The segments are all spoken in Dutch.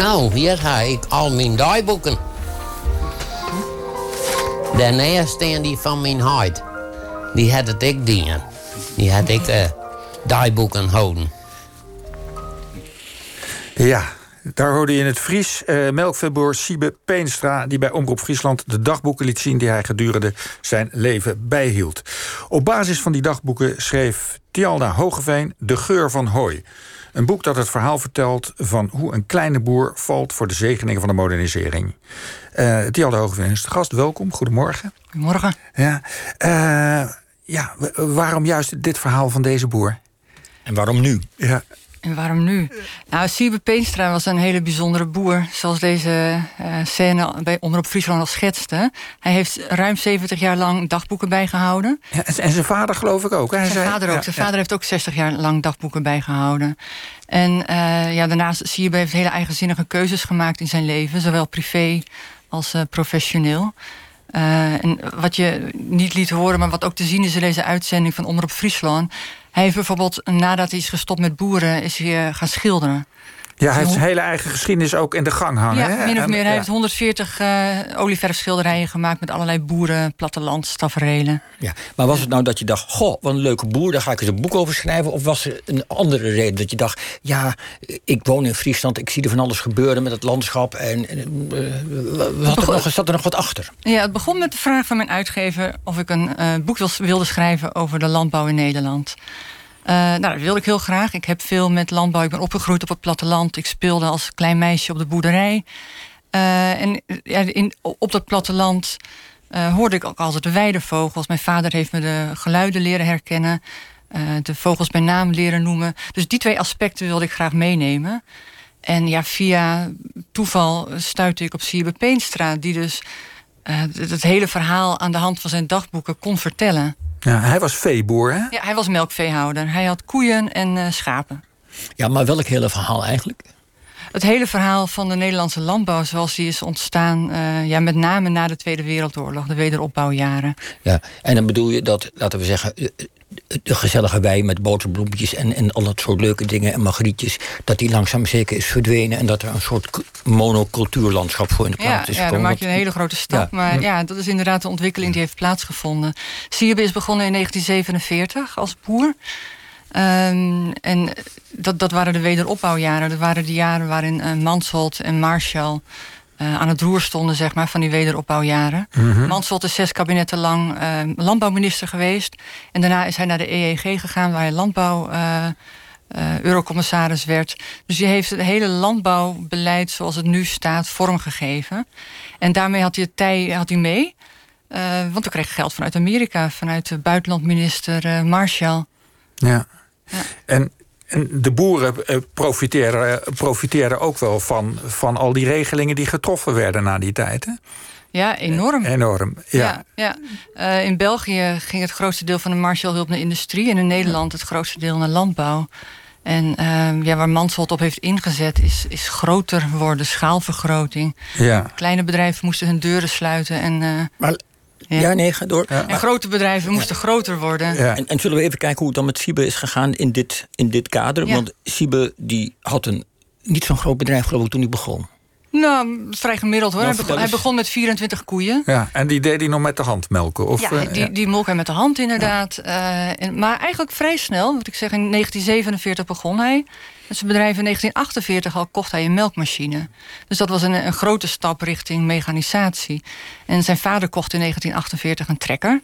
Nou, hier heb ik al mijn dagboeken. Daarnaast staan die van mijn huid. Die had ik dingen. Die had ik uh, houden. Ja, daar hoorde je in het Fries uh, melkveeboer Siebe Peenstra... die bij Omroep Friesland de dagboeken liet zien... die hij gedurende zijn leven bijhield. Op basis van die dagboeken schreef Tialda Hogeveen De Geur van Hooi. Een boek dat het verhaal vertelt van hoe een kleine boer valt... voor de zegeningen van de modernisering. Uh, Tialda Hogeveen is de gast. Welkom, goedemorgen. Goedemorgen. Ja, uh, ja, waarom juist dit verhaal van deze boer? En waarom nu? Ja. En waarom nu? Nou, Siebe Peenstra was een hele bijzondere boer. Zoals deze uh, scène bij Onderop Friesland al schetste. Hij heeft ruim 70 jaar lang dagboeken bijgehouden. Ja, en zijn vader geloof ik ook. Hè? Zijn vader ook. Ja, zijn vader heeft ook 60 jaar lang dagboeken bijgehouden. En uh, ja, daarnaast, Siebe heeft hele eigenzinnige keuzes gemaakt in zijn leven. Zowel privé als uh, professioneel. Uh, en wat je niet liet horen, maar wat ook te zien is in deze uitzending van Omroep Friesland. Hij heeft bijvoorbeeld, nadat hij is gestopt met boeren, is hij gaan schilderen. Ja, hij heeft zijn hele eigen geschiedenis ook in de gang hangen. Ja, min of meer. Hij heeft 140 uh, olieverfschilderijen gemaakt... met allerlei boeren, plattelandstaferelen. Ja, maar was het nou dat je dacht... goh, wat een leuke boer, daar ga ik eens een boek over schrijven... of was er een andere reden dat je dacht... ja, ik woon in Friesland, ik zie er van alles gebeuren met het landschap... en uh, wat begon, er nog, zat er nog wat achter? Ja, het begon met de vraag van mijn uitgever... of ik een uh, boek wilde schrijven over de landbouw in Nederland... Uh, nou, dat wilde ik heel graag. Ik heb veel met landbouw. Ik ben opgegroeid op het platteland. Ik speelde als klein meisje op de boerderij. Uh, en ja, in, op dat platteland uh, hoorde ik ook altijd de weidevogels. Mijn vader heeft me de geluiden leren herkennen. de vogels bij naam leren noemen. Dus die twee aspecten wilde ik graag meenemen. En ja, via toeval stuitte ik op Sierbe Peenstra... die dus het hele verhaal aan de hand van zijn dagboeken kon vertellen. Ja, hij was veeboer, hè? Ja, hij was melkveehouder. Hij had koeien en uh, schapen. Ja, maar welk hele verhaal eigenlijk? Het hele verhaal van de Nederlandse landbouw zoals die is ontstaan... Uh, ja, met name na de Tweede Wereldoorlog, de wederopbouwjaren. Ja, en dan bedoel je dat, laten we zeggen... de gezellige wei met boterbloempjes en, en al dat soort leuke dingen en magrietjes... dat die langzaam zeker is verdwenen... en dat er een soort monocultuurlandschap voor in de plaats ja, is Ja, dan maak je een hele grote stap. Ja. Maar ja, dat is inderdaad de ontwikkeling die heeft plaatsgevonden. Sierbe is begonnen in 1947 als boer... Um, en dat, dat waren de wederopbouwjaren. Dat waren de jaren waarin uh, Mansholt en Marshall uh, aan het roer stonden, zeg maar, van die wederopbouwjaren. Mm -hmm. Mansholt is zes kabinetten lang uh, landbouwminister geweest. En daarna is hij naar de EEG gegaan, waar hij landbouw. Eurocommissaris werd. Dus die heeft het hele landbouwbeleid zoals het nu staat vormgegeven. En daarmee had hij het tij had hij mee. want we kregen geld vanuit Amerika, vanuit de buitenlandminister Marshall. Ja. ja. En de boeren profiteren, profiteren ook wel van, van al die regelingen die getroffen werden na die tijd. Hè? Ja, enorm. Enorm, ja. ja, ja. Uh, in België ging het grootste deel van de Marshallhulp naar industrie... en in Nederland het grootste deel naar landbouw. En uh, ja, waar Mansholt op heeft ingezet is, is groter worden, schaalvergroting. Ja. Kleine bedrijven moesten hun deuren sluiten. En, uh, maar ja. ja, nee, ga door. Ja. En grote bedrijven moesten groter worden. En, en, zullen we even kijken hoe het dan met Siebe is gegaan in dit, in dit kader? Want Siebe die had een niet zo'n groot bedrijf geloof ik toen hij begon. Nou, vrij gemiddeld hoor. Nou, hij, begon, hij, begon, met 24 koeien. Ja, en die deed hij nog met de hand melken? Of, ja, die, ja. die molk hij met de hand inderdaad. Uh, en, maar eigenlijk vrij snel. Wat ik zeg, in 1947 begon hij. Met zijn bedrijf in 1948 al kocht hij een melkmachine. Dus dat was een, een grote stap richting mechanisatie. En zijn vader kocht in 1948 een trekker.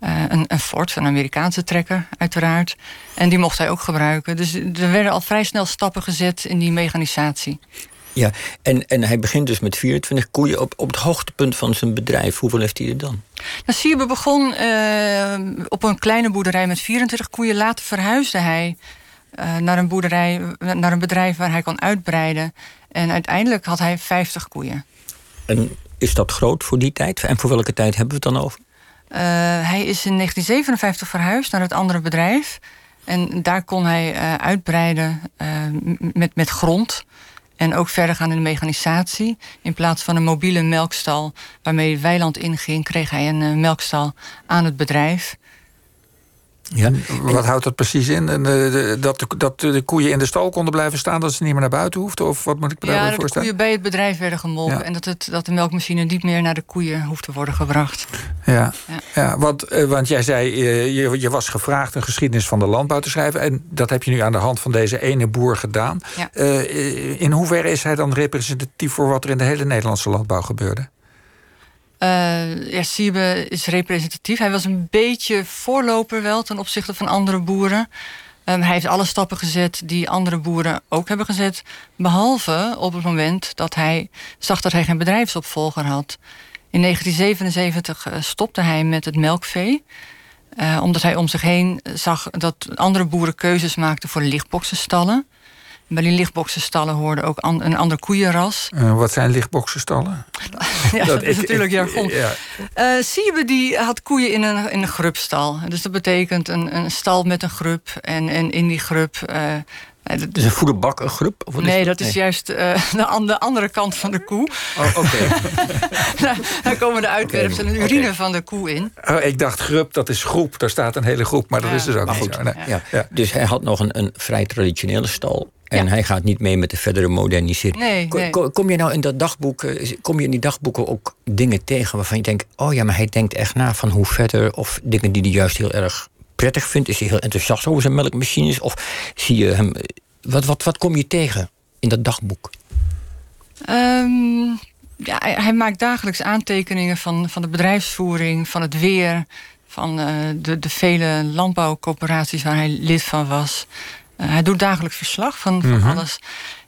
Uh, een, een Ford, een Amerikaanse trekker, uiteraard. En die mocht hij ook gebruiken. Dus er werden al vrij snel stappen gezet in die mechanisatie. Ja, en, en hij begint dus met 24 koeien op, op het hoogtepunt van zijn bedrijf. Hoeveel heeft hij er dan? Nou, Sierbe begon uh, op een kleine boerderij met 24 koeien. Later verhuisde hij uh, naar, een boerderij, naar een bedrijf waar hij kon uitbreiden. En uiteindelijk had hij 50 koeien. En is dat groot voor die tijd? En voor welke tijd hebben we het dan over? Uh, hij is in 1957 verhuisd naar het andere bedrijf. En daar kon hij uitbreiden met, met grond. En ook verder gaan in de mechanisatie. In plaats van een mobiele melkstal waarmee weiland inging, kreeg hij een uh, melkstal aan het bedrijf. Ja. Wat houdt dat precies in? En, uh, dat, de, dat de koeien in de stal konden blijven staan, dat ze niet meer naar buiten hoefden? Of wat moet ik me ja, voorstellen? Ja, de koeien bij het bedrijf werden gemolken. En dat, het, dat de melkmachine niet meer naar de koeien hoeft te worden gebracht. Ja, ja. ja want, uh, want jij zei, uh, je, je, was gevraagd een geschiedenis van de landbouw te schrijven. En dat heb je nu aan de hand van deze ene boer gedaan. Ja. in hoeverre is hij dan representatief voor wat er in de hele Nederlandse landbouw gebeurde? Uh, ja, Siebe is representatief. Hij was een beetje voorloper wel ten opzichte van andere boeren. Um, hij heeft alle stappen gezet die andere boeren ook hebben gezet. Behalve op het moment dat hij zag dat hij geen bedrijfsopvolger had. In 1977 uh, stopte hij met het melkvee. Uh, omdat hij om zich heen zag dat andere boeren keuzes maakten voor lichtboxenstallen. Bij die lichtboxenstallen hoorde ook an, een ander koeienras. Uh, wat zijn lichtboxenstallen? ja, dat, dat is natuurlijk jargon. Ja. Uh, Siebe die had koeien in een, in een grubstal. Dus dat betekent een, een stal met een grub. En, en in die grub... Uh, dus een voederbak, een grub? Of nee, dat is nee. juist uh, de, de, andere kant van de koe. Oh, oké. Okay. daar, daar komen de uitwerpselen en urine okay. van de koe in. Oh, ik dacht grub, dat is groep. Daar staat een hele groep, maar dat ja. is dus ook maar niet goed, zo. Nee. Ja. Ja. Dus hij had nog een, een vrij traditionele stal. En Ja. hij gaat niet mee met de verdere modernisering. Nee, Ko- nee. ko- Kom je nou in dat dagboek, eh, kom je in die dagboeken ook dingen tegen waarvan je denkt: oh ja, maar hij denkt echt na van hoe verder, of dingen die hij juist heel erg prettig vindt? Is hij heel enthousiast over zijn melkmachines? Of zie je hem. Wat, wat, wat kom je tegen in dat dagboek? Ehm, ja, hij, hij maakt dagelijks aantekeningen van, van de bedrijfsvoering, van het weer, van eh, de, de vele landbouwcoöperaties waar hij lid van was. Eh, hij doet dagelijks verslag van, van Mhm. alles.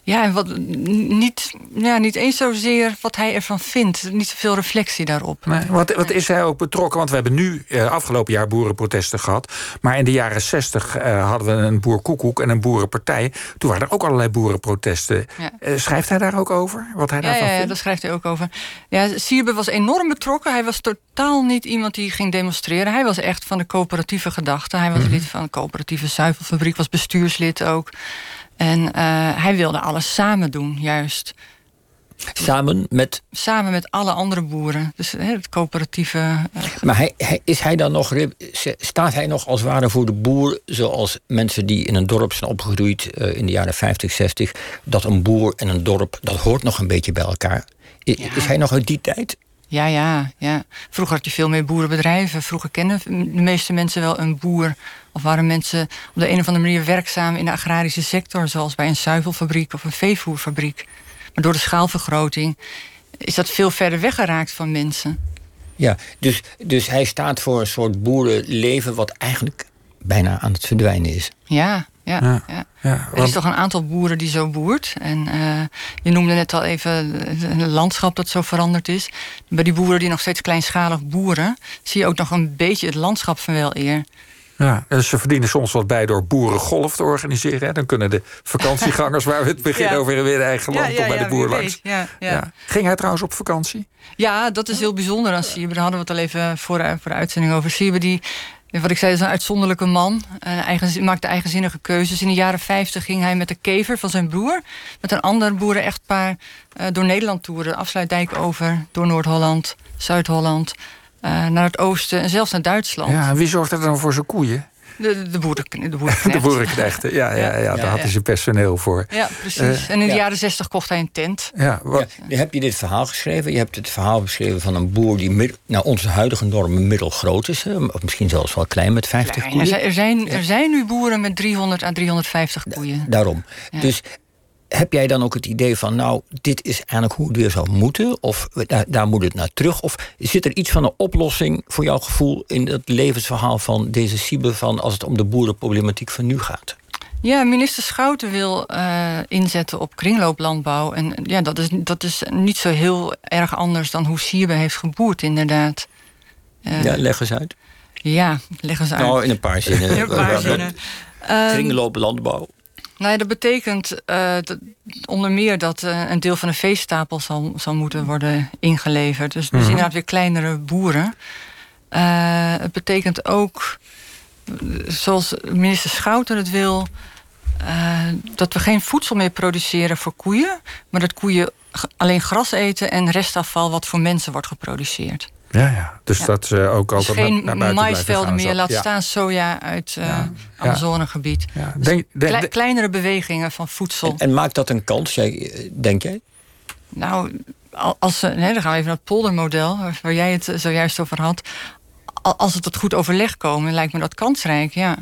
Ja, en wat, niet, ja, niet eens zozeer wat hij ervan vindt. Niet zoveel reflectie daarop. Nee, wat, wat is hij ook betrokken? Want we hebben nu eh, afgelopen jaar boerenprotesten gehad. Maar in de jaren zestig eh, hadden we een boerkoekoek en een boerenpartij. Toen waren er ook allerlei boerenprotesten. Ja. Eh, schrijft hij daar ook over? Wat hij Ja, daarvan ja, ja, vindt? daar schrijft hij ook over. Ja, Sierbe was enorm betrokken. Hij was totaal niet iemand die ging demonstreren. Hij was echt van de coöperatieve gedachte. Hij was lid van de coöperatieve zuivelfabriek, was bestuurslid ook. En eh, hij wilde alles samen doen, juist. Samen met. Samen met alle andere boeren. Dus hè, het coöperatieve. eh, Maar hij, hij, is hij dan nog. Staat hij nog als het ware voor de boer. zoals mensen die in een dorp zijn opgegroeid. eh, in de jaren 50, 60. dat een boer en een dorp. dat hoort nog een beetje bij elkaar. Ja. Is hij nog uit die tijd? Ja, ja, ja. Vroeger had je veel meer boerenbedrijven. Vroeger kenden de meeste mensen wel een boer. Of waren mensen op de een of andere manier werkzaam in de agrarische sector, zoals bij een zuivelfabriek of een veevoerfabriek. Maar door de schaalvergroting is dat veel verder weggeraakt van mensen. Ja, dus, dus hij staat voor een soort boerenleven. wat eigenlijk bijna aan het verdwijnen is. Ja, ja, Ja. ja. Ja, Er is toch een aantal boeren die zo boert. En eh, je noemde net al even het landschap dat zo veranderd is. Bij die boeren die nog steeds kleinschalig boeren, zie je ook nog een beetje het landschap van wel eer. Ja, dus ze verdienen soms wat bij door boerengolf te organiseren. Hè. Dan kunnen de vakantiegangers, waar we het begin Ja. over in weer eigen land, toch bij de boer langs. Ja, ja. Ja. Ging hij trouwens op vakantie? Ja, dat is heel bijzonder aan Siebe. Daar hadden we het al even voor de, voor de uitzending over. Siebe, die, wat ik zei, is een uitzonderlijke man. Uh, maakte eigenzinnige keuzes. In de jaren 50 ging hij met de kever van zijn broer... met een ander boeren-echtpaar uh, door Nederland toeren. Afsluitdijk over, door Noord-Holland, Zuid-Holland... Uh, naar het oosten en zelfs naar Duitsland. Ja, en wie zorgt er dan voor zijn koeien? De, de, de, boeren, de boerenknechten. De boerenknechten, ja, ja, ja, daar had hij zijn personeel voor. Ja, precies. Uh, en in de ja. jaren 60 kocht hij een tent. Ja, wat, Ja, heb je dit verhaal geschreven? Je hebt het verhaal beschreven van een boer die mid- naar onze huidige normen middelgroot is. hè, Of misschien zelfs wel klein met 50 Klein. Er, koeien. zijn, er, zijn, er zijn nu boeren met 300 à 350 koeien. Daarom. Ja. Dus heb jij dan ook het idee van, nou, dit is eigenlijk hoe het weer zou moeten? Of daar, daar moet het naar terug? Of zit er iets van een oplossing voor jouw gevoel in het levensverhaal van deze Siebe van als het om de boerenproblematiek van nu gaat? Ja, minister Schouten wil uh, inzetten op kringlooplandbouw. En ja, dat is, dat is niet zo heel erg anders dan hoe Sierbe heeft geboerd, inderdaad. Uh, ja, leg eens uit. Ja, leg eens uit. Nou, in een paar zinnen. in een paar zinnen. Kringlooplandbouw. Nou ja, dat betekent uh, dat, onder meer dat uh, een deel van de veestapel zal, zal moeten worden ingeleverd. Dus, dus mm -hmm. inderdaad weer kleinere boeren. Uh, het betekent ook, zoals minister Schouten het wil, dat we geen voedsel meer produceren voor koeien, maar dat koeien alleen gras eten en restafval wat voor mensen wordt geproduceerd. Ja, ja. Dus Ja. dat uh, ook Dus altijd geen naar, naar blijven meer, laat staan soja uit uh, Ja. Amazonegebied. Ja. Dus Denk, denk- kleinere bewegingen van voedsel. En, en maakt dat een kans, jij, eh, denk jij? Nou, al- als, ze- nee, dan gaan we even naar het poldermodel, waar- jij het zojuist over had. Al- Als het tot goed overleg komen, lijkt me dat kansrijk, ja.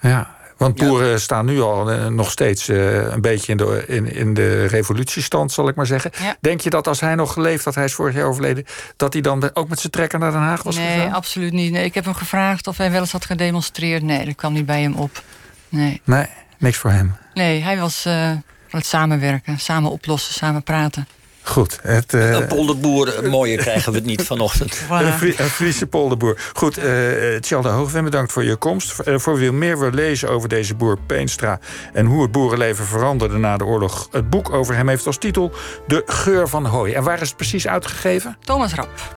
ja. Want Ja. boeren staan nu al eh, nog steeds eh, een beetje in de, in, in de revolutiestand, zal ik maar zeggen. Ja. Denk je dat als hij nog geleefd had, hij is vorig jaar overleden, dat hij dan ook met zijn trekker naar Den Haag was nee, gegaan? absoluut niet. Nee, ik heb hem gevraagd of hij wel eens had gedemonstreerd. Nee, dat kwam niet bij hem op. Nee, Nee, niks voor hem. nee hij was eh, van het samenwerken, samen oplossen, samen praten. Goed, het, eh, Een polderboer, eh, mooier krijgen we het niet vanochtend. Voilà. Een, een Friese polderboer. Goed, eh Tjalde Hoogwem, bedankt voor je komst. Eh, voor wie meer wil lezen over deze boer Peenstra... en hoe het boerenleven veranderde na de oorlog... het boek over hem heeft als titel De Geur van Hooi. En waar is het precies uitgegeven? Thomas Rap.